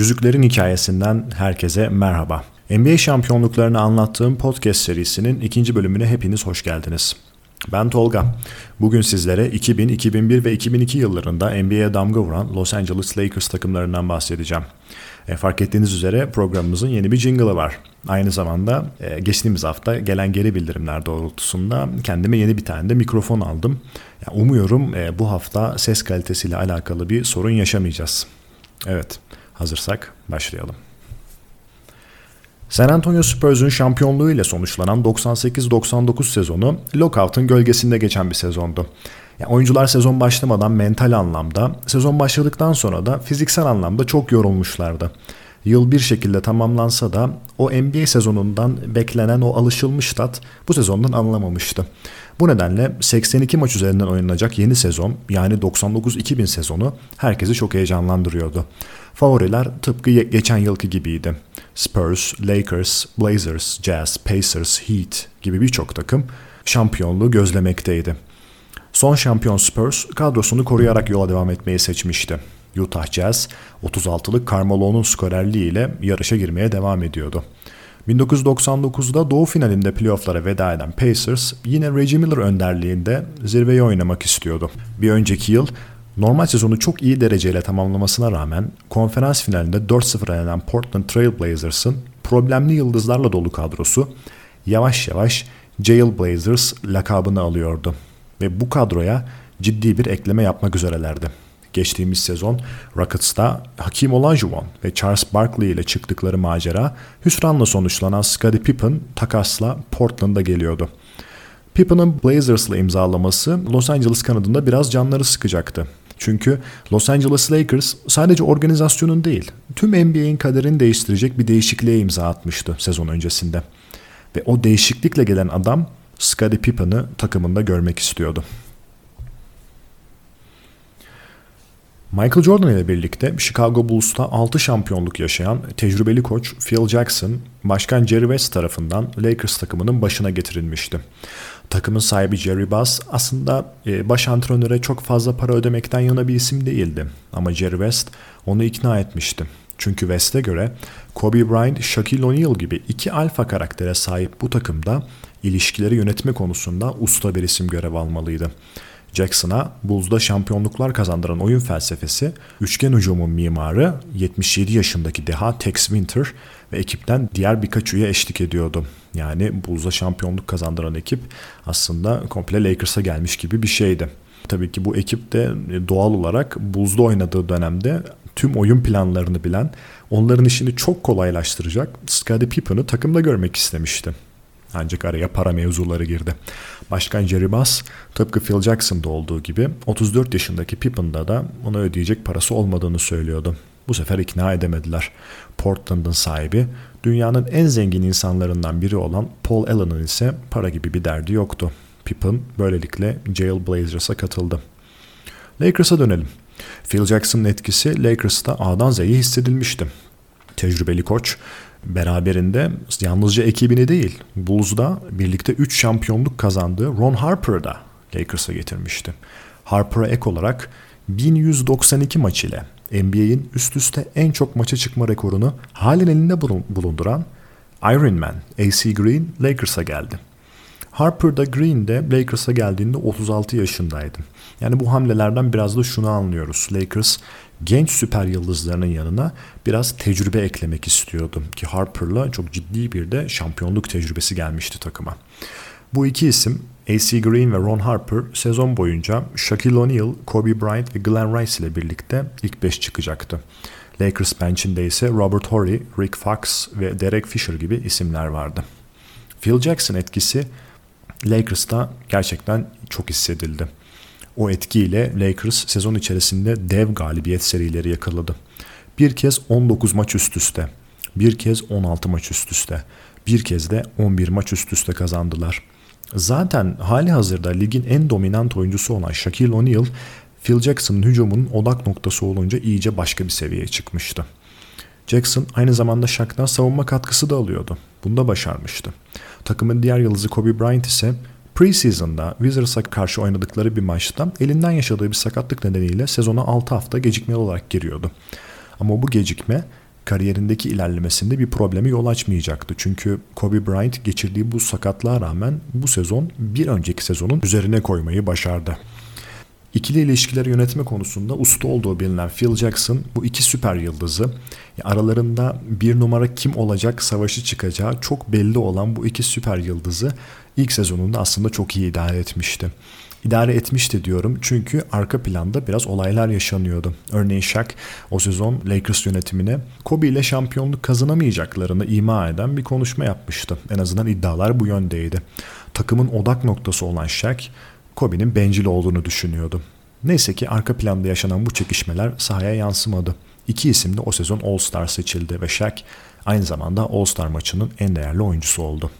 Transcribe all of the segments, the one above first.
Yüzüklerin Hikayesinden herkese merhaba. NBA şampiyonluklarını anlattığım podcast serisinin ikinci bölümüne hepiniz hoş geldiniz. Ben Tolga. Bugün sizlere 2000, 2001 ve 2002 yıllarında NBA'ye damga vuran Los Angeles Lakers takımlarından bahsedeceğim. E, fark ettiğiniz üzere programımızın yeni bir jingle'ı var. Aynı zamanda e, geçtiğimiz hafta gelen geri bildirimler doğrultusunda kendime yeni bir tane de mikrofon aldım. Yani umuyorum e, bu hafta ses kalitesiyle alakalı bir sorun yaşamayacağız. Evet, hazırsak başlayalım. San Antonio Spurs'un şampiyonluğuyla sonuçlanan 98-99 sezonu lockout'un gölgesinde geçen bir sezondu. Yani oyuncular sezon başlamadan mental anlamda, sezon başladıktan sonra da fiziksel anlamda çok yorulmuşlardı. Yıl bir şekilde tamamlansa da o NBA sezonundan beklenen o alışılmış tat bu sezondan alınamamıştı. Bu nedenle 82 maç üzerinden oynanacak yeni sezon yani 99-2000 sezonu herkesi çok heyecanlandırıyordu. Favoriler tıpkı geçen yılki gibiydi. Spurs, Lakers, Blazers, Jazz, Pacers, Heat gibi birçok takım şampiyonluğu gözlemekteydi. Son şampiyon Spurs kadrosunu koruyarak yola devam etmeyi seçmişti. Utah Jazz 36'lık Carmelo'nun skorerliğiyle yarışa girmeye devam ediyordu. 1999'da Doğu finalinde playofflara veda eden Pacers yine Reggie Miller önderliğinde zirveyi oynamak istiyordu. Bir önceki yıl normal sezonu çok iyi dereceyle tamamlamasına rağmen konferans finalinde 4-0 elenen Portland Trail Blazers'ın problemli yıldızlarla dolu kadrosu yavaş yavaş Jail Blazers lakabını alıyordu ve bu kadroya ciddi bir ekleme yapmak üzerelerdi. Geçtiğimiz sezon Rockets'ta Hakim Olajuwon ve Charles Barkley ile çıktıkları macera hüsranla sonuçlanan Scottie Pippen takasla Portland'a geliyordu. Pippen'ın Blazers'la imzalaması Los Angeles kanadında biraz canları sıkacaktı. Çünkü Los Angeles Lakers sadece organizasyonun değil, tüm NBA'in kaderini değiştirecek bir değişikliğe imza atmıştı sezon öncesinde. Ve o değişiklikle gelen adam Scottie Pippen'ı takımında görmek istiyordu. Michael Jordan ile birlikte Chicago Bulls'ta 6 şampiyonluk yaşayan tecrübeli koç Phil Jackson, başkan Jerry West tarafından Lakers takımının başına getirilmişti. Takımın sahibi Jerry Buss aslında e, baş antrenöre çok fazla para ödemekten yana bir isim değildi. Ama Jerry West onu ikna etmişti. Çünkü West'e göre Kobe Bryant, Shaquille O'Neal gibi iki alfa karaktere sahip bu takımda ilişkileri yönetme konusunda usta bir isim görev almalıydı. Jackson'a Bulls'da şampiyonluklar kazandıran oyun felsefesi, üçgen hücumun mimarı 77 yaşındaki deha Tex Winter ve ekipten diğer birkaç üye eşlik ediyordu. Yani Bulls'da şampiyonluk kazandıran ekip aslında komple Lakers'a gelmiş gibi bir şeydi. Tabii ki bu ekip de doğal olarak Bulls'da oynadığı dönemde tüm oyun planlarını bilen, onların işini çok kolaylaştıracak Scottie Pippen'ı takımda görmek istemişti. Ancak araya para mevzuları girdi. Başkan Jerry Buss tıpkı Phil Jackson'da olduğu gibi 34 yaşındaki Pippen'da da ona ödeyecek parası olmadığını söylüyordu. Bu sefer ikna edemediler. Portland'ın sahibi dünyanın en zengin insanlarından biri olan Paul Allen'ın ise para gibi bir derdi yoktu. Pippen böylelikle Jail Blazers'a katıldı. Lakers'a dönelim. Phil Jackson'ın etkisi Lakers'ta A'dan Z'ye hissedilmişti. Tecrübeli koç beraberinde yalnızca ekibini değil Bulls'da birlikte 3 şampiyonluk kazandığı Ron Harper'ı da Lakers'a getirmişti. Harper'a ek olarak 1192 maç ile NBA'in üst üste en çok maça çıkma rekorunu halen elinde bulunduran Iron Man AC Green Lakers'a geldi. Harper da Green de Lakers'a geldiğinde 36 yaşındaydı. Yani bu hamlelerden biraz da şunu anlıyoruz. Lakers genç süper yıldızlarının yanına biraz tecrübe eklemek istiyordu. Ki Harper'la çok ciddi bir de şampiyonluk tecrübesi gelmişti takıma. Bu iki isim AC Green ve Ron Harper sezon boyunca Shaquille O'Neal, Kobe Bryant ve Glenn Rice ile birlikte ilk 5 çıkacaktı. Lakers bench'inde ise Robert Horry, Rick Fox ve Derek Fisher gibi isimler vardı. Phil Jackson etkisi Lakers'ta gerçekten çok hissedildi. O etkiyle Lakers sezon içerisinde dev galibiyet serileri yakaladı. Bir kez 19 maç üst üste, bir kez 16 maç üst üste, bir kez de 11 maç üst üste kazandılar. Zaten hali hazırda ligin en dominant oyuncusu olan Shaquille O'Neal, Phil Jackson'ın hücumunun odak noktası olunca iyice başka bir seviyeye çıkmıştı. Jackson aynı zamanda Shaq'tan savunma katkısı da alıyordu. Bunda başarmıştı. Takımın diğer yıldızı Kobe Bryant ise Preseason'da Wizards'a karşı oynadıkları bir maçta elinden yaşadığı bir sakatlık nedeniyle sezona 6 hafta gecikmeli olarak giriyordu. Ama bu gecikme kariyerindeki ilerlemesinde bir problemi yol açmayacaktı. Çünkü Kobe Bryant geçirdiği bu sakatlığa rağmen bu sezon bir önceki sezonun üzerine koymayı başardı. İkili ilişkileri yönetme konusunda usta olduğu bilinen Phil Jackson bu iki süper yıldızı aralarında bir numara kim olacak savaşı çıkacağı çok belli olan bu iki süper yıldızı ilk sezonunda aslında çok iyi idare etmişti. İdare etmişti diyorum çünkü arka planda biraz olaylar yaşanıyordu. Örneğin Shaq o sezon Lakers yönetimine Kobe ile şampiyonluk kazanamayacaklarını ima eden bir konuşma yapmıştı. En azından iddialar bu yöndeydi. Takımın odak noktası olan Shaq Kobe'nin bencil olduğunu düşünüyordu. Neyse ki arka planda yaşanan bu çekişmeler sahaya yansımadı. İki isim de o sezon All-Star seçildi ve Shaq aynı zamanda All-Star maçının en değerli oyuncusu oldu.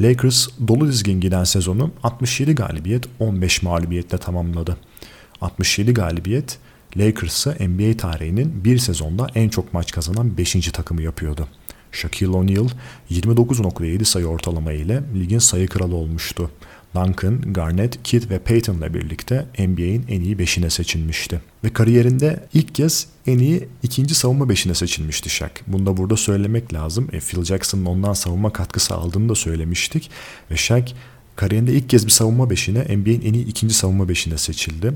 Lakers dolu dizgin giden sezonu 67 galibiyet 15 mağlubiyetle tamamladı. 67 galibiyet Lakers'ı NBA tarihinin bir sezonda en çok maç kazanan 5. takımı yapıyordu. Shaquille O'Neal 29.7 sayı ortalama ile ligin sayı kralı olmuştu. Duncan, Garnett, Kidd ve Payton ile birlikte NBA'in en iyi beşine seçilmişti. Ve kariyerinde ilk kez en iyi ikinci savunma beşine seçilmişti Shaq. Bunu da burada söylemek lazım. E, Phil Jackson'ın ondan savunma katkısı aldığını da söylemiştik. Ve Shaq kariyerinde ilk kez bir savunma beşine NBA'in en iyi ikinci savunma beşine seçildi.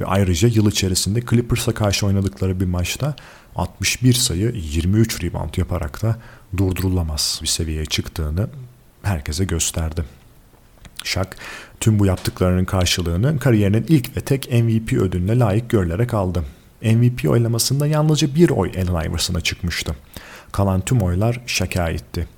Ve ayrıca yıl içerisinde Clippers'a karşı oynadıkları bir maçta 61 sayı 23 rebound yaparak da durdurulamaz bir seviyeye çıktığını herkese gösterdi. Shaq tüm bu yaptıklarının karşılığını kariyerinin ilk ve tek MVP ödülüne layık görülerek aldı. MVP oylamasında yalnızca bir oy Allen Iverson'a çıkmıştı. Kalan tüm oylar Shaq'a aitti.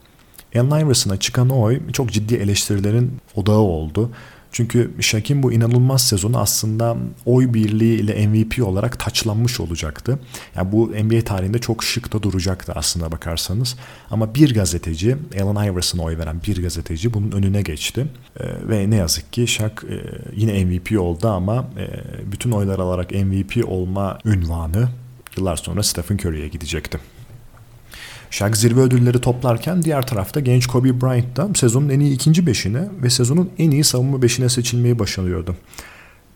Allen Iverson'a çıkan oy çok ciddi eleştirilerin odağı oldu. Çünkü Shaq'in bu inanılmaz sezonu aslında oy birliği ile MVP olarak taçlanmış olacaktı. Yani bu NBA tarihinde çok şık da duracaktı aslında bakarsanız. Ama bir gazeteci, Allen Iverson'a oy veren bir gazeteci bunun önüne geçti. Ee, ve ne yazık ki Shaq e, yine MVP oldu ama e, bütün oylar alarak MVP olma ünvanı yıllar sonra Stephen Curry'e gidecekti. Shaq zirve ödülleri toplarken diğer tarafta genç Kobe Bryant da sezonun en iyi ikinci beşine ve sezonun en iyi savunma beşine seçilmeyi başarıyordu.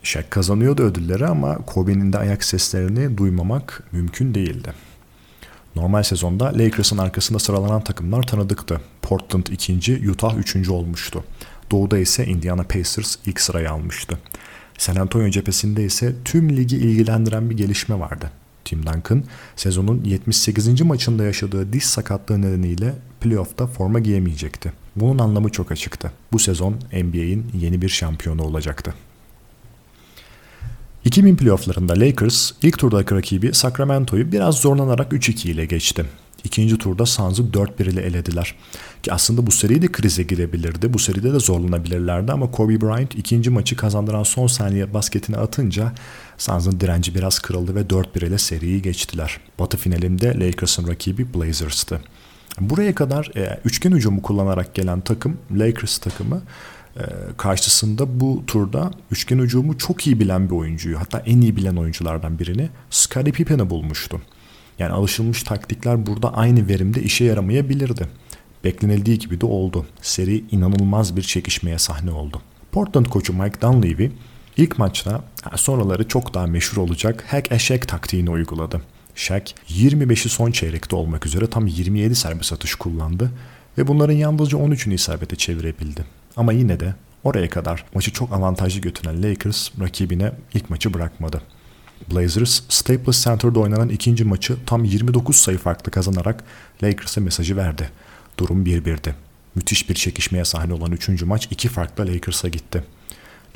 Shaq kazanıyordu ödülleri ama Kobe'nin de ayak seslerini duymamak mümkün değildi. Normal sezonda Lakers'ın arkasında sıralanan takımlar tanıdıktı. Portland ikinci, Utah üçüncü olmuştu. Doğuda ise Indiana Pacers ilk sırayı almıştı. San Antonio cephesinde ise tüm ligi ilgilendiren bir gelişme vardı. Tim Duncan sezonun 78. maçında yaşadığı diş sakatlığı nedeniyle playoff'ta forma giyemeyecekti. Bunun anlamı çok açıktı. Bu sezon NBA'in yeni bir şampiyonu olacaktı. 2000 playofflarında Lakers ilk turdaki rakibi Sacramento'yu biraz zorlanarak 3-2 ile geçti. İkinci turda Suns'ı 4-1 ile elediler. Ki aslında bu seri de krize girebilirdi. Bu seride de zorlanabilirlerdi ama Kobe Bryant ikinci maçı kazandıran son saniye basketini atınca Suns'ın direnci biraz kırıldı ve 4-1 ile seriyi geçtiler. Batı finalinde Lakers'ın rakibi Blazers'tı. Buraya kadar e, üçgen hücumu kullanarak gelen takım Lakers takımı e, karşısında bu turda üçgen hücumu çok iyi bilen bir oyuncuyu hatta en iyi bilen oyunculardan birini Scottie Pippen'i bulmuştu. Yani alışılmış taktikler burada aynı verimde işe yaramayabilirdi. Beklenildiği gibi de oldu. Seri inanılmaz bir çekişmeye sahne oldu. Portland koçu Mike Dunleavy ilk maçta sonraları çok daha meşhur olacak hack a taktiğini uyguladı. Shaq 25'i son çeyrekte olmak üzere tam 27 serbest atış kullandı ve bunların yalnızca 13'ünü isabete çevirebildi. Ama yine de oraya kadar maçı çok avantajlı götüren Lakers rakibine ilk maçı bırakmadı. Blazers, Staples Center'da oynanan ikinci maçı tam 29 sayı farklı kazanarak Lakers'a mesajı verdi. Durum 1-1'di. Müthiş bir çekişmeye sahne olan üçüncü maç iki farklı Lakers'a gitti.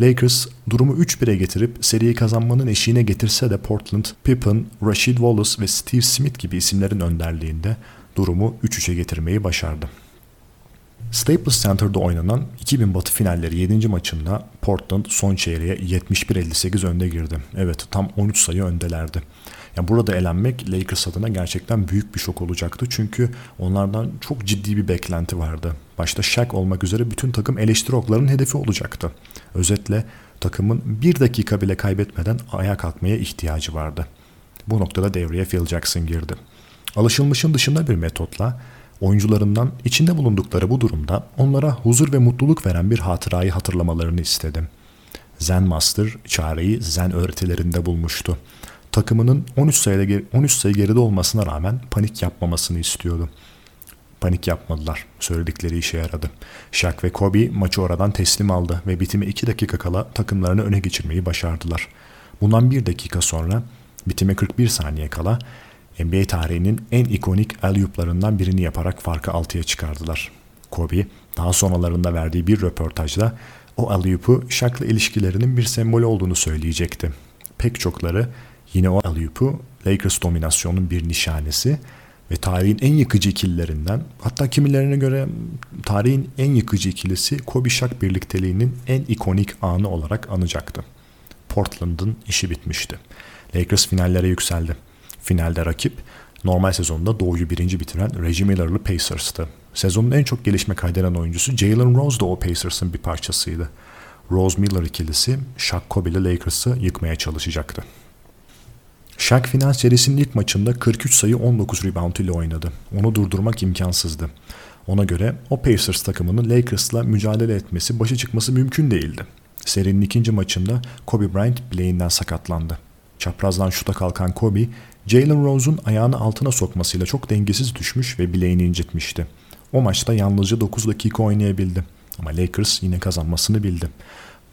Lakers durumu 3-1'e getirip seriyi kazanmanın eşiğine getirse de Portland, Pippen, Rashid Wallace ve Steve Smith gibi isimlerin önderliğinde durumu 3-3'e getirmeyi başardı. Staples Center'da oynanan 2000 Batı finalleri 7. maçında Portland son çeyreğe 71-58 önde girdi. Evet tam 13 sayı öndelerdi. Yani burada elenmek Lakers adına gerçekten büyük bir şok olacaktı. Çünkü onlardan çok ciddi bir beklenti vardı. Başta Shaq olmak üzere bütün takım eleştiri oklarının hedefi olacaktı. Özetle takımın bir dakika bile kaybetmeden ayağa kalkmaya ihtiyacı vardı. Bu noktada devreye Phil Jackson girdi. Alışılmışın dışında bir metotla oyuncularından içinde bulundukları bu durumda onlara huzur ve mutluluk veren bir hatırayı hatırlamalarını istedim. Zen Master çareyi Zen öğretilerinde bulmuştu. takımının 13 sayıda 13 sayı geride olmasına rağmen panik yapmamasını istiyordu. Panik yapmadılar. Söyledikleri işe yaradı. Shaq ve Kobe maçı oradan teslim aldı ve bitime 2 dakika kala takımlarını öne geçirmeyi başardılar. Bundan 1 dakika sonra bitime 41 saniye kala NBA tarihinin en ikonik el birini yaparak farkı 6'ya çıkardılar. Kobe daha sonralarında verdiği bir röportajda o alley-oop'u Shaq'la ilişkilerinin bir sembolü olduğunu söyleyecekti. Pek çokları yine o alley-oop'u Lakers dominasyonunun bir nişanesi ve tarihin en yıkıcı ikililerinden hatta kimilerine göre tarihin en yıkıcı ikilisi Kobe Shaq birlikteliğinin en ikonik anı olarak anacaktı. Portland'ın işi bitmişti. Lakers finallere yükseldi. Finalde rakip normal sezonda Doğu'yu birinci bitiren Reggie Miller'lı Pacers'tı. Sezonun en çok gelişme kaydeden oyuncusu Jalen Rose da o Pacers'ın bir parçasıydı. Rose Miller ikilisi Shaq Kobe ile Lakers'ı yıkmaya çalışacaktı. Shaq final serisinin ilk maçında 43 sayı 19 rebound ile oynadı. Onu durdurmak imkansızdı. Ona göre o Pacers takımının Lakers'la mücadele etmesi, başı çıkması mümkün değildi. Serinin ikinci maçında Kobe Bryant bileğinden sakatlandı. Çaprazdan şuta kalkan Kobe, Jalen Rose'un ayağını altına sokmasıyla çok dengesiz düşmüş ve bileğini incitmişti. O maçta yalnızca 9 dakika oynayabildi. Ama Lakers yine kazanmasını bildi.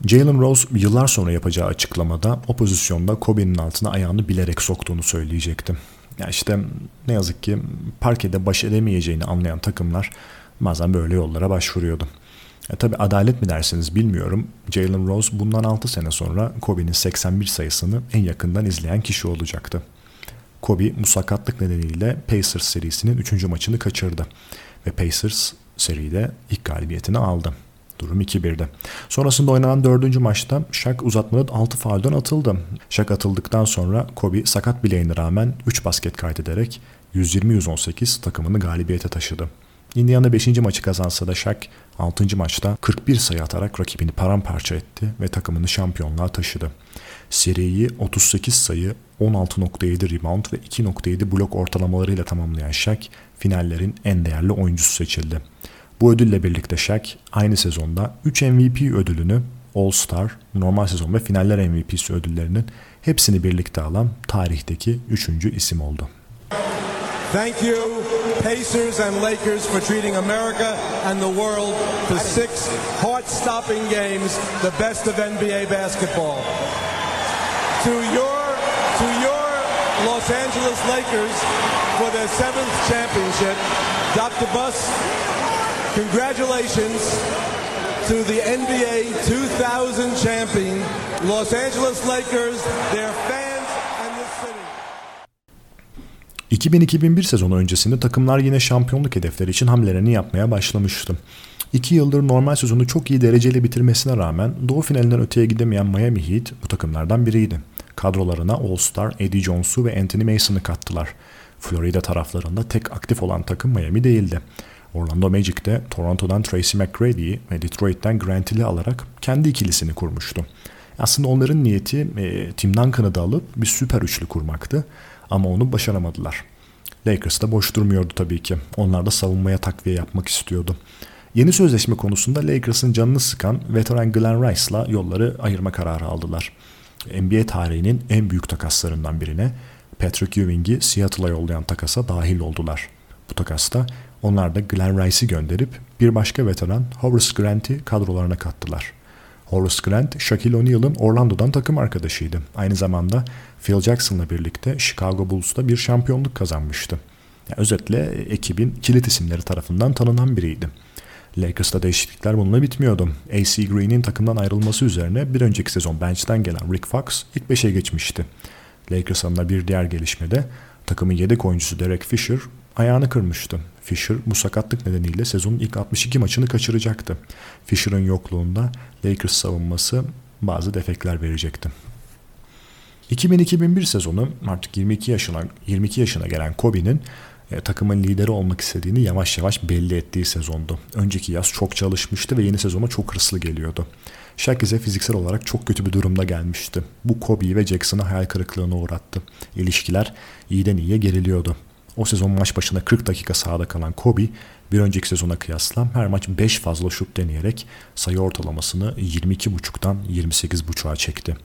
Jalen Rose yıllar sonra yapacağı açıklamada o pozisyonda Kobe'nin altına ayağını bilerek soktuğunu söyleyecekti. Ya işte ne yazık ki parkede baş edemeyeceğini anlayan takımlar bazen böyle yollara başvuruyordu. E tabi adalet mi dersiniz bilmiyorum. Jalen Rose bundan 6 sene sonra Kobe'nin 81 sayısını en yakından izleyen kişi olacaktı. Kobe bu sakatlık nedeniyle Pacers serisinin 3. maçını kaçırdı ve Pacers seride ilk galibiyetini aldı. Durum 2-1'de. Sonrasında oynanan 4. maçta Shaq uzatmada 6 faulden atıldı. Shaq atıldıktan sonra Kobe sakat bileğine rağmen 3 basket kaydederek 120-118 takımını galibiyete taşıdı. Indiana 5. maçı kazansa da Shaq 6. maçta 41 sayı atarak rakibini paramparça etti ve takımını şampiyonluğa taşıdı. Seriyi 38 sayı, 16.7 rebound ve 2.7 blok ortalamalarıyla tamamlayan Shaq finallerin en değerli oyuncusu seçildi. Bu ödülle birlikte Shaq aynı sezonda 3 MVP ödülünü All-Star, normal sezon ve finaller MVP'si ödüllerinin hepsini birlikte alan tarihteki 3. isim oldu. Thank you Pacers and Lakers for treating America and the world to six heart-stopping games, the best of NBA basketball. To your to your Los Angeles Lakers for their seventh championship, Dr. Buss Congratulations to the NBA 2000 champion, Los Angeles Lakers, their fans 2000-2001 sezonu öncesinde takımlar yine şampiyonluk hedefleri için hamlelerini yapmaya başlamıştı. İki yıldır normal sezonu çok iyi dereceyle bitirmesine rağmen Doğu finalinden öteye gidemeyen Miami Heat bu takımlardan biriydi. Kadrolarına All-Star Eddie Jones'u ve Anthony Mason'ı kattılar. Florida taraflarında tek aktif olan takım Miami değildi. Orlando Magic'te Toronto'dan Tracy McGrady'yi ve Detroit'ten Grant Hill'i alarak kendi ikilisini kurmuştu. Aslında onların niyeti e, Tim Duncan'ı da alıp bir süper üçlü kurmaktı ama onu başaramadılar. Lakers da boş durmuyordu tabii ki. Onlar da savunmaya takviye yapmak istiyordu. Yeni sözleşme konusunda Lakers'ın canını sıkan veteran Glenn Rice'la yolları ayırma kararı aldılar. NBA tarihinin en büyük takaslarından birine Patrick Ewing'i Seattle'a yollayan takasa dahil oldular. Bu takasta onlar da Glenn Rice'i gönderip bir başka veteran Horace Grant'i kadrolarına kattılar. Horace Grant, Shaquille O'Neal'ın Orlando'dan takım arkadaşıydı. Aynı zamanda Phil Jackson'la birlikte Chicago Bulls'ta bir şampiyonluk kazanmıştı. Yani özetle ekibin kilit isimleri tarafından tanınan biriydi. Lakers'ta değişiklikler bununla bitmiyordu. AC Green'in takımdan ayrılması üzerine bir önceki sezon bench'ten gelen Rick Fox ilk 5'e geçmişti. Lakers adına bir diğer gelişmede takımın yedek oyuncusu Derek Fisher ayağını kırmıştı. Fisher bu sakatlık nedeniyle sezonun ilk 62 maçını kaçıracaktı. Fisher'ın yokluğunda Lakers savunması bazı defekler verecekti. 2000-2001 sezonu artık 22 yaşına 22 yaşına gelen Kobe'nin e, takımın lideri olmak istediğini yavaş yavaş belli ettiği sezondu. Önceki yaz çok çalışmıştı ve yeni sezona çok hırslı geliyordu. Shaq ise fiziksel olarak çok kötü bir durumda gelmişti. Bu Kobe'yi ve Jackson'ı hayal kırıklığına uğrattı. İlişkiler iyiden iyiye geriliyordu. O sezon maç başına 40 dakika sahada kalan Kobe bir önceki sezona kıyasla her maç 5 fazla şut deneyerek sayı ortalamasını 22.5'tan 28.5'a çekti.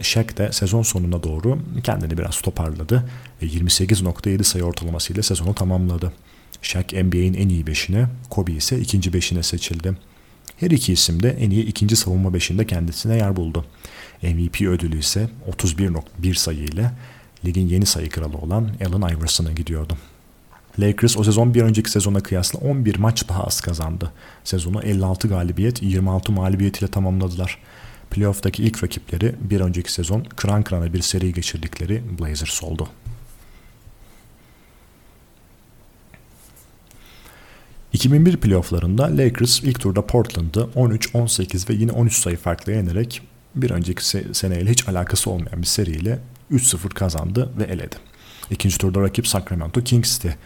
Shaq de sezon sonuna doğru kendini biraz toparladı ve 28.7 sayı ortalamasıyla sezonu tamamladı. Shaq NBA'in en iyi beşine, Kobe ise ikinci beşine seçildi. Her iki isim de en iyi ikinci savunma beşinde kendisine yer buldu. MVP ödülü ise 31.1 sayı ile ligin yeni sayı kralı olan Allen Iverson'a gidiyordu. Lakers o sezon bir önceki sezona kıyasla 11 maç daha az kazandı. Sezonu 56 galibiyet, 26 mağlubiyet ile tamamladılar. Playoff'taki ilk rakipleri bir önceki sezon kıran kırana bir seri geçirdikleri Blazers oldu. ...2001 playofflarında Lakers ilk turda Portland'ı 13, 18 ve yine 13 sayı farklı yenerek... ...bir önceki seneyle hiç alakası olmayan bir seriyle 3-0 kazandı ve eledi. İkinci turda rakip Sacramento Kings'ti.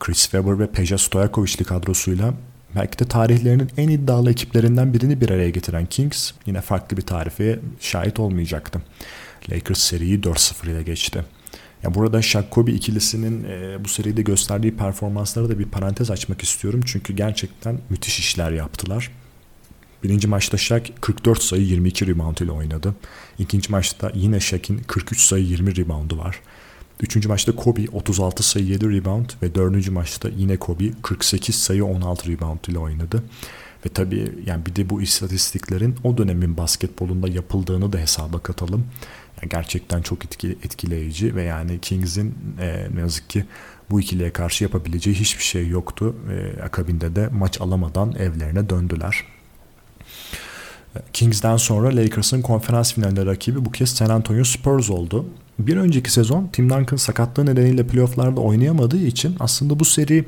Chris Webber ve Peja Stojakovic'li kadrosuyla belki de tarihlerinin en iddialı ekiplerinden birini bir araya getiren Kings yine farklı bir tarifeye şahit olmayacaktı. Lakers seriyi 4-0 ile geçti. Ya burada Shaq Kobe ikilisinin e, bu seride gösterdiği performansları da bir parantez açmak istiyorum. Çünkü gerçekten müthiş işler yaptılar. Birinci maçta Shaq 44 sayı 22 rebound ile oynadı. İkinci maçta yine Shaq'in 43 sayı 20 reboundu var. Üçüncü maçta Kobe 36 sayı 7 rebound ve dördüncü maçta yine Kobe 48 sayı 16 rebound ile oynadı. Ve tabii yani bir de bu istatistiklerin o dönemin basketbolunda yapıldığını da hesaba katalım. Yani gerçekten çok etkili, etkileyici ve yani Kings'in e, ne yazık ki bu ikiliye karşı yapabileceği hiçbir şey yoktu. E, akabinde de maç alamadan evlerine döndüler. Kings'den sonra Lakers'ın konferans finalinde rakibi bu kez San Antonio Spurs oldu. Bir önceki sezon Tim Duncan sakatlığı nedeniyle playofflarda oynayamadığı için aslında bu seri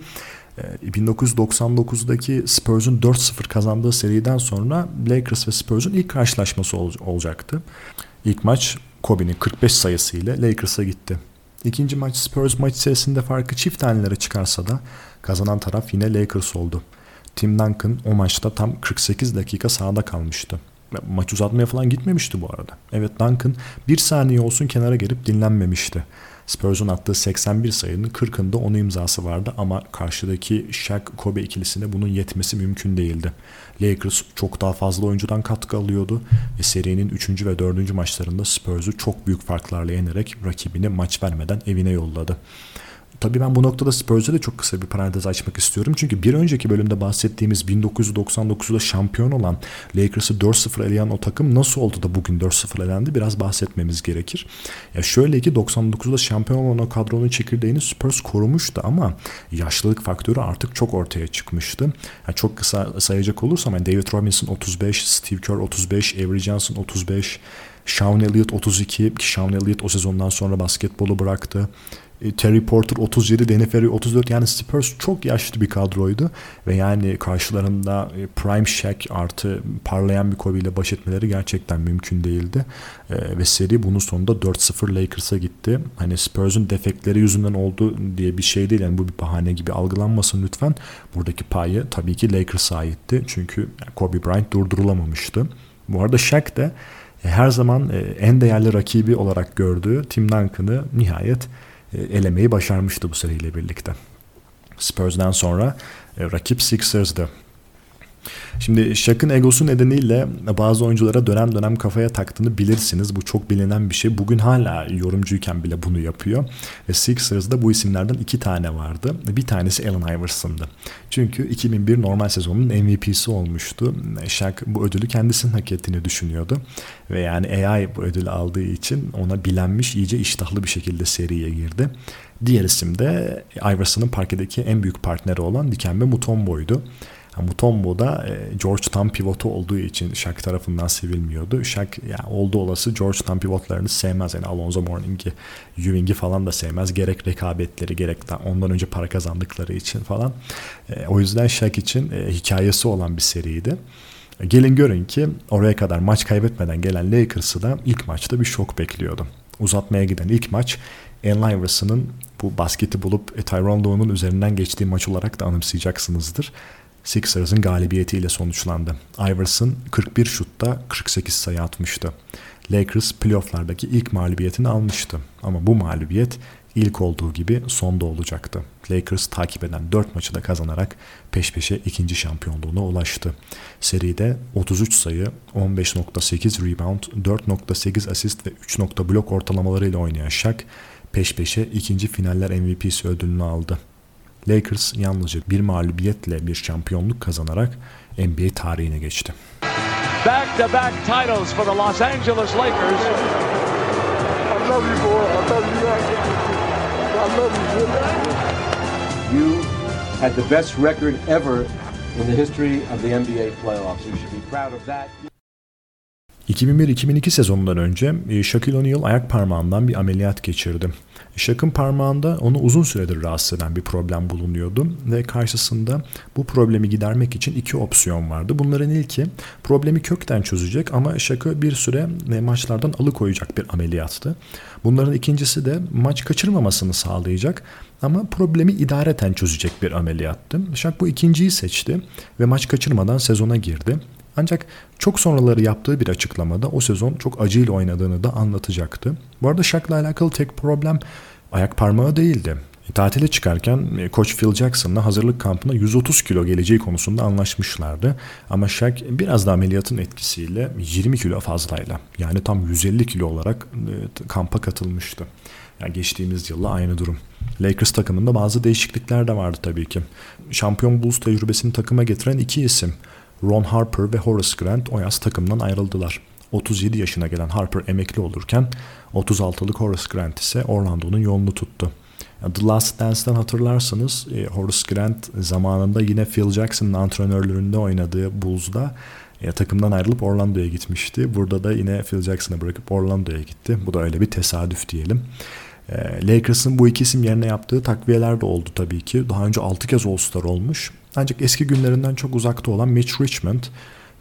1999'daki e, Spurs'un 4-0 kazandığı seriden sonra Lakers ve Spurs'un ilk karşılaşması ol- olacaktı. İlk maç Kobe'nin 45 sayısıyla Lakers'a gitti. İkinci maç Spurs maç içerisinde farkı çift tanelere çıkarsa da kazanan taraf yine Lakers oldu. Tim Duncan o maçta tam 48 dakika sahada kalmıştı. Maç uzatmaya falan gitmemişti bu arada. Evet Duncan bir saniye olsun kenara gelip dinlenmemişti. Spurs'un attığı 81 sayının 40'ında onun imzası vardı ama karşıdaki Shaq Kobe ikilisine bunun yetmesi mümkün değildi. Lakers çok daha fazla oyuncudan katkı alıyordu ve serinin 3. ve 4. maçlarında Spurs'u çok büyük farklarla yenerek rakibini maç vermeden evine yolladı. Tabii ben bu noktada Spurs'e de çok kısa bir parantez açmak istiyorum. Çünkü bir önceki bölümde bahsettiğimiz 1999'da şampiyon olan Lakers'ı 4-0 eleyen o takım nasıl oldu da bugün 4-0 elendi biraz bahsetmemiz gerekir. Ya şöyle ki 99'da şampiyon olan o kadronun çekirdeğini Spurs korumuştu ama yaşlılık faktörü artık çok ortaya çıkmıştı. Yani çok kısa sayacak olursam yani David Robinson 35, Steve Kerr 35, Avery Johnson 35, Sean Elliott 32 ki Sean Elliott o sezondan sonra basketbolu bıraktı. E, Terry Porter 37, Danny Ferry 34 yani Spurs çok yaşlı bir kadroydu ve yani karşılarında e, Prime Shaq artı parlayan bir Kobe ile baş etmeleri gerçekten mümkün değildi. E, ve seri bunun sonunda 4-0 Lakers'a gitti. Hani Spurs'un defektleri yüzünden oldu diye bir şey değil yani bu bir bahane gibi algılanmasın lütfen. Buradaki payı tabii ki Lakers'a aitti. Çünkü Kobe Bryant durdurulamamıştı. Bu arada Shaq de her zaman en değerli rakibi olarak gördüğü Tim Duncan'ı nihayet elemeyi başarmıştı bu seriyle birlikte. Spurs'dan sonra e, rakip Sixers'dı. Şimdi Shaq'ın egosu nedeniyle bazı oyunculara dönem dönem kafaya taktığını bilirsiniz. Bu çok bilinen bir şey. Bugün hala yorumcuyken bile bunu yapıyor. Ve Sixers'da bu isimlerden iki tane vardı. Bir tanesi Allen Iverson'dı. Çünkü 2001 normal sezonun MVP'si olmuştu. Shaq bu ödülü kendisinin hak ettiğini düşünüyordu. Ve yani AI bu ödülü aldığı için ona bilenmiş iyice iştahlı bir şekilde seriye girdi. Diğer isim de Iverson'ın parkedeki en büyük partneri olan Dikembe Mutombo'ydu. Mutombo da e, Georgetown pivotu olduğu için Shaq tarafından sevilmiyordu. Shaq yani olduğu olası Georgetown pivotlarını sevmez. Yani Alonzo Mourning'i, Ewing'i falan da sevmez. Gerek rekabetleri gerek de ondan önce para kazandıkları için falan. E, o yüzden Shaq için e, hikayesi olan bir seriydi. Gelin görün ki oraya kadar maç kaybetmeden gelen Lakers'ı da ilk maçta bir şok bekliyordu. Uzatmaya giden ilk maç Allen bu basketi bulup Tyronn Lue'nun üzerinden geçtiği maç olarak da anımsayacaksınızdır. Sixers'ın galibiyetiyle sonuçlandı. Iverson 41 şutta 48 sayı atmıştı. Lakers playofflardaki ilk mağlubiyetini almıştı. Ama bu mağlubiyet ilk olduğu gibi sonda olacaktı. Lakers takip eden 4 maçı da kazanarak peş peşe ikinci şampiyonluğuna ulaştı. Seride 33 sayı, 15.8 rebound, 4.8 asist ve 3. blok ortalamalarıyla oynayan Shaq peş peşe ikinci finaller MVP'si ödülünü aldı. Lakers yalnızca bir mağlubiyetle bir şampiyonluk kazanarak NBA tarihine geçti. Back to back titles for the Los Angeles Lakers. I love you boy. I love you I love you. You had the best record ever in the history of the NBA playoffs. You should be proud of that. 2001-2002 sezonundan önce e, Shaquille O'Neal ayak parmağından bir ameliyat geçirdi. Shaq'ın parmağında onu uzun süredir rahatsız eden bir problem bulunuyordu ve karşısında bu problemi gidermek için iki opsiyon vardı. Bunların ilki problemi kökten çözecek ama Shaq'ı bir süre e, maçlardan alıkoyacak bir ameliyattı. Bunların ikincisi de maç kaçırmamasını sağlayacak ama problemi idareten çözecek bir ameliyattı. Shaq bu ikinciyi seçti ve maç kaçırmadan sezona girdi. Ancak çok sonraları yaptığı bir açıklamada o sezon çok acıyla oynadığını da anlatacaktı. Bu arada Shaq'la alakalı tek problem ayak parmağı değildi. E, tatile çıkarken e, Koç Phil Jackson'la hazırlık kampına 130 kilo geleceği konusunda anlaşmışlardı. Ama Shaq biraz da ameliyatın etkisiyle 20 kilo fazlayla yani tam 150 kilo olarak e, kampa katılmıştı. Yani geçtiğimiz yılla aynı durum. Lakers takımında bazı değişiklikler de vardı tabii ki. Şampiyon Bulls tecrübesini takıma getiren iki isim Ron Harper ve Horace Grant o yaz takımdan ayrıldılar. 37 yaşına gelen Harper emekli olurken 36'lık Horace Grant ise Orlando'nun yolunu tuttu. The Last Dance'den hatırlarsanız e, Horace Grant zamanında yine Phil Jackson'ın antrenörlüğünde oynadığı Bulls'da e, takımdan ayrılıp Orlando'ya gitmişti. Burada da yine Phil Jackson'a bırakıp Orlando'ya gitti. Bu da öyle bir tesadüf diyelim. E, Lakers'ın bu iki isim yerine yaptığı takviyeler de oldu tabii ki. Daha önce 6 kez All-Star olmuş. Ancak eski günlerinden çok uzakta olan Mitch Richmond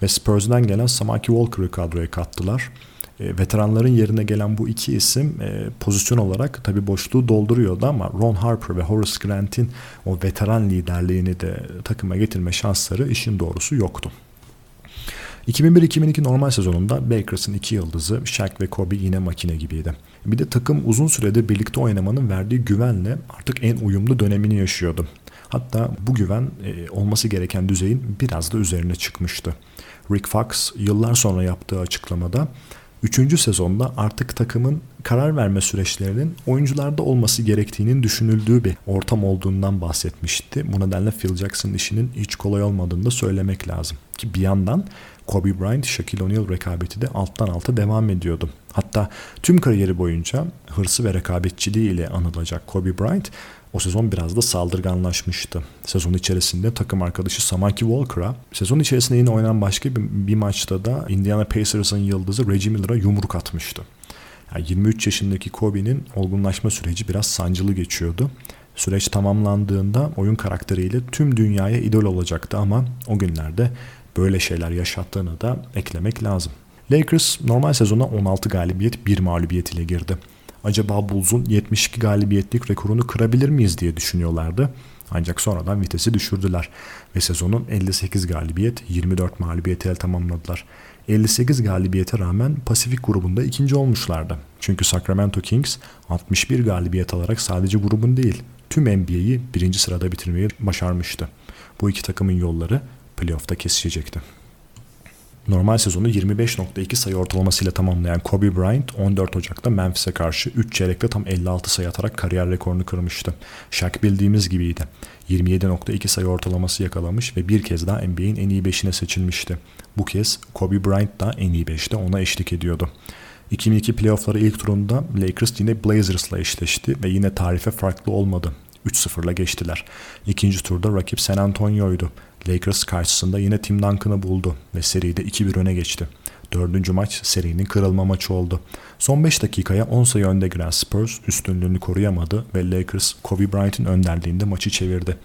ve Spurs'dan gelen Samaki Walker'ı kadroya kattılar. E, veteranların yerine gelen bu iki isim e, pozisyon olarak tabi boşluğu dolduruyordu ama Ron Harper ve Horace Grant'in o veteran liderliğini de takıma getirme şansları işin doğrusu yoktu. 2001-2002 normal sezonunda Lakers'ın iki yıldızı Shaq ve Kobe yine makine gibiydi. Bir de takım uzun süredir birlikte oynamanın verdiği güvenle artık en uyumlu dönemini yaşıyordu. Hatta bu güven e, olması gereken düzeyin biraz da üzerine çıkmıştı. Rick Fox yıllar sonra yaptığı açıklamada 3. sezonda artık takımın karar verme süreçlerinin oyuncularda olması gerektiğinin düşünüldüğü bir ortam olduğundan bahsetmişti. Bu nedenle Phil Jackson'ın işinin hiç kolay olmadığını da söylemek lazım. Ki bir yandan Kobe Bryant, Shaquille O'Neal rekabeti de alttan alta devam ediyordu. Hatta tüm kariyeri boyunca hırsı ve rekabetçiliği ile anılacak Kobe Bryant o sezon biraz da saldırganlaşmıştı. Sezon içerisinde takım arkadaşı Samaki Walker'a, sezon içerisinde yine oynanan başka bir, bir maçta da Indiana Pacers'ın yıldızı Reggie Miller'a yumruk atmıştı. Yani 23 yaşındaki Kobe'nin olgunlaşma süreci biraz sancılı geçiyordu. Süreç tamamlandığında oyun karakteriyle tüm dünyaya idol olacaktı ama o günlerde böyle şeyler yaşattığını da eklemek lazım. Lakers normal sezona 16 galibiyet 1 mağlubiyet ile girdi acaba Bulls'un 72 galibiyetlik rekorunu kırabilir miyiz diye düşünüyorlardı. Ancak sonradan vitesi düşürdüler ve sezonun 58 galibiyet 24 mağlubiyeti el tamamladılar. 58 galibiyete rağmen Pasifik grubunda ikinci olmuşlardı. Çünkü Sacramento Kings 61 galibiyet alarak sadece grubun değil tüm NBA'yi birinci sırada bitirmeyi başarmıştı. Bu iki takımın yolları playoff'ta kesişecekti. Normal sezonu 25.2 sayı ortalamasıyla tamamlayan Kobe Bryant 14 Ocak'ta Memphis'e karşı 3 çeyrekte tam 56 sayı atarak kariyer rekorunu kırmıştı. Shaq bildiğimiz gibiydi. 27.2 sayı ortalaması yakalamış ve bir kez daha NBA'in en iyi 5'ine seçilmişti. Bu kez Kobe Bryant da en iyi 5'te ona eşlik ediyordu. 2002 playoffları ilk turunda Lakers yine Blazers'la eşleşti ve yine tarife farklı olmadı. 3-0'la geçtiler. İkinci turda rakip San Antonio'ydu. Lakers karşısında yine Tim Duncan'ı buldu ve seride 2-1 öne geçti. Dördüncü maç serinin kırılma maçı oldu. Son 5 dakikaya 10 sayı önde giren Spurs üstünlüğünü koruyamadı ve Lakers Kobe Bryant'in önderliğinde maçı çevirdi.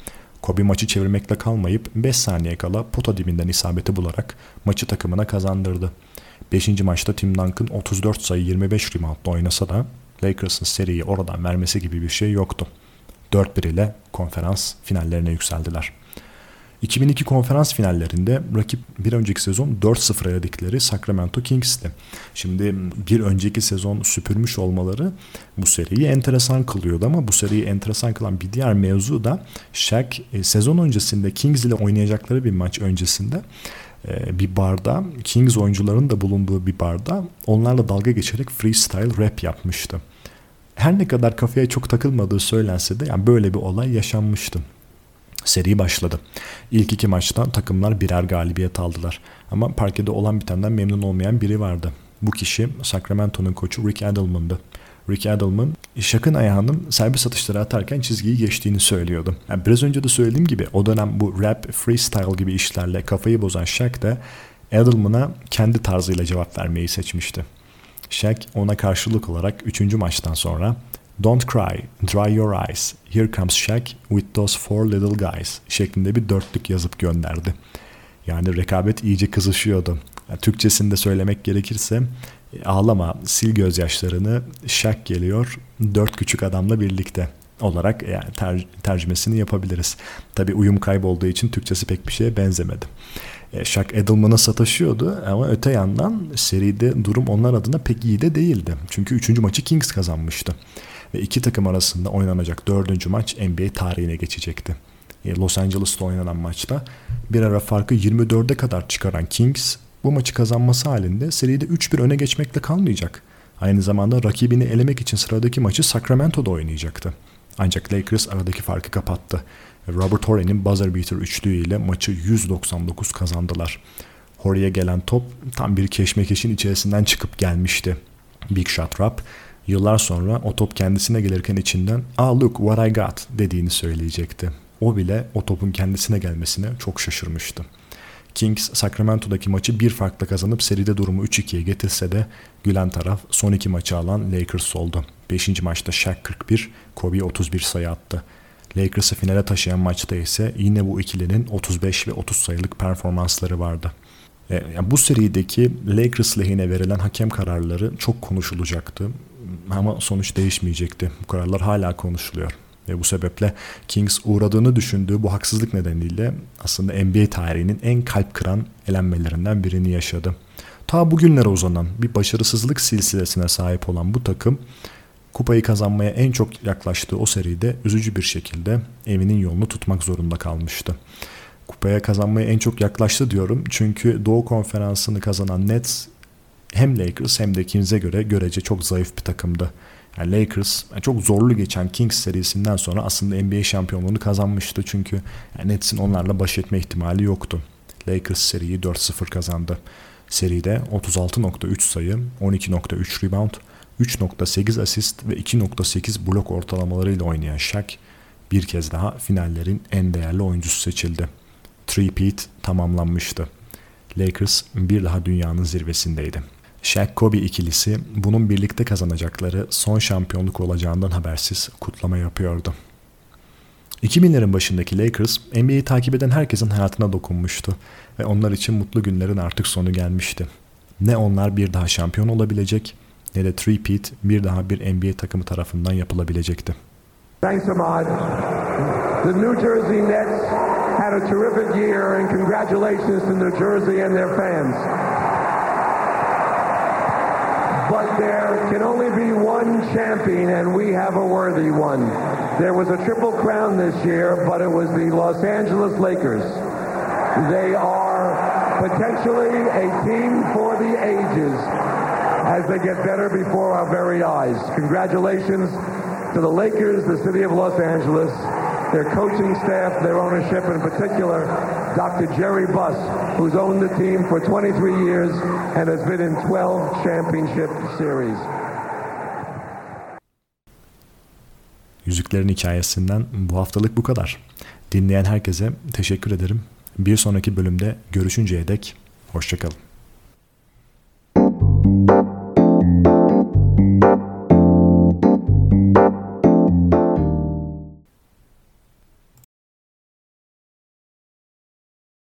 Kobe maçı çevirmekle kalmayıp 5 saniye kala pota dibinden isabeti bularak maçı takımına kazandırdı. 5. maçta Tim Duncan 34 sayı 25 reboundla oynasa da Lakers'ın seriyi oradan vermesi gibi bir şey yoktu. 4-1 ile konferans finallerine yükseldiler. 2002 konferans finallerinde rakip bir önceki sezon 4-0 eledikleri Sacramento Kings'ti. Şimdi bir önceki sezon süpürmüş olmaları bu seriyi enteresan kılıyordu ama bu seriyi enteresan kılan bir diğer mevzu da Shaq e, sezon öncesinde Kings ile oynayacakları bir maç öncesinde e, bir barda Kings oyuncuların da bulunduğu bir barda onlarla dalga geçerek freestyle rap yapmıştı. Her ne kadar kafaya çok takılmadığı söylense de yani böyle bir olay yaşanmıştı. Seri başladı. İlk iki maçta takımlar birer galibiyet aldılar. Ama parkede olan bitenden memnun olmayan biri vardı. Bu kişi Sacramento'nun koçu Rick Adelman'dı. Rick Adelman, Shaq'ın ayağının serbest atışları atarken çizgiyi geçtiğini söylüyordu. Yani biraz önce de söylediğim gibi o dönem bu rap, freestyle gibi işlerle kafayı bozan Shaq da Adelman'a kendi tarzıyla cevap vermeyi seçmişti. Shaq ona karşılık olarak 3. maçtan sonra Don't cry, dry your eyes. Here comes Shaq with those four little guys şeklinde bir dörtlük yazıp gönderdi. Yani rekabet iyice kızışıyordu. Türkçesini de söylemek gerekirse ağlama, sil gözyaşlarını, şak geliyor dört küçük adamla birlikte olarak yani ter, tercümesini yapabiliriz. Tabi uyum kaybolduğu için Türkçesi pek bir şeye benzemedi. E, Shaq Edelman'a sataşıyordu ama öte yandan seride durum onlar adına pek iyi de değildi. Çünkü üçüncü maçı Kings kazanmıştı. Ve iki takım arasında oynanacak dördüncü maç NBA tarihine geçecekti. E, Los Angeles'ta oynanan maçta bir ara farkı 24'e kadar çıkaran Kings bu maçı kazanması halinde seride 3-1 öne geçmekle kalmayacak. Aynı zamanda rakibini elemek için sıradaki maçı Sacramento'da oynayacaktı. Ancak Lakers aradaki farkı kapattı. Robert Horry'nin buzzer beater üçlüğüyle maçı 199 kazandılar. Horry'e gelen top tam bir keşmekeşin içerisinden çıkıp gelmişti. Big Shot Rap yıllar sonra o top kendisine gelirken içinden ''Ah look what I got'' dediğini söyleyecekti. O bile o topun kendisine gelmesine çok şaşırmıştı. Kings Sacramento'daki maçı bir farkla kazanıp seride durumu 3-2'ye getirse de gülen taraf son iki maçı alan Lakers oldu. 5. maçta Shaq 41, Kobe 31 sayı attı. Lakers'ı finale taşıyan maçta ise yine bu ikilinin 35 ve 30 sayılık performansları vardı. E, yani bu serideki Lakers lehine verilen hakem kararları çok konuşulacaktı ama sonuç değişmeyecekti. Bu kararlar hala konuşuluyor. Ve bu sebeple Kings uğradığını düşündüğü bu haksızlık nedeniyle aslında NBA tarihinin en kalp kıran elenmelerinden birini yaşadı. Ta bugünlere uzanan bir başarısızlık silsilesine sahip olan bu takım kupayı kazanmaya en çok yaklaştığı o seride üzücü bir şekilde evinin yolunu tutmak zorunda kalmıştı. Kupaya kazanmaya en çok yaklaştı diyorum çünkü Doğu Konferansı'nı kazanan Nets hem Lakers hem de Kings'e göre görece çok zayıf bir takımdı. Yani Lakers yani çok zorlu geçen Kings serisinden sonra aslında NBA şampiyonluğunu kazanmıştı. Çünkü yani Nets'in onlarla baş etme ihtimali yoktu. Lakers seriyi 4-0 kazandı. Seride 36.3 sayı, 12.3 rebound, 3.8 asist ve 2.8 blok ortalamalarıyla oynayan Shaq bir kez daha finallerin en değerli oyuncusu seçildi. Three-peat tamamlanmıştı. Lakers bir daha dünyanın zirvesindeydi. Shaq-Kobe ikilisi bunun birlikte kazanacakları son şampiyonluk olacağından habersiz kutlama yapıyordu. 2000'lerin başındaki Lakers, NBA'yi takip eden herkesin hayatına dokunmuştu ve onlar için mutlu günlerin artık sonu gelmişti. Ne onlar bir daha şampiyon olabilecek ne de three-peat bir daha bir NBA takımı tarafından yapılabilecekti. Thanks Ahmad. The New Jersey Nets had a terrific year and congratulations to New Jersey and their fans. But there can only be one champion, and we have a worthy one. There was a triple crown this year, but it was the Los Angeles Lakers. They are potentially a team for the ages as they get better before our very eyes. Congratulations to the Lakers, the city of Los Angeles, their coaching staff, their ownership, in particular, Dr. Jerry Buss, who's owned the team for 23 years and has been in 12 championship series. Yüzüklerin hikayesinden bu haftalık bu kadar. Dinleyen herkese teşekkür ederim. Bir sonraki bölümde görüşünceye dek hoşçakalın.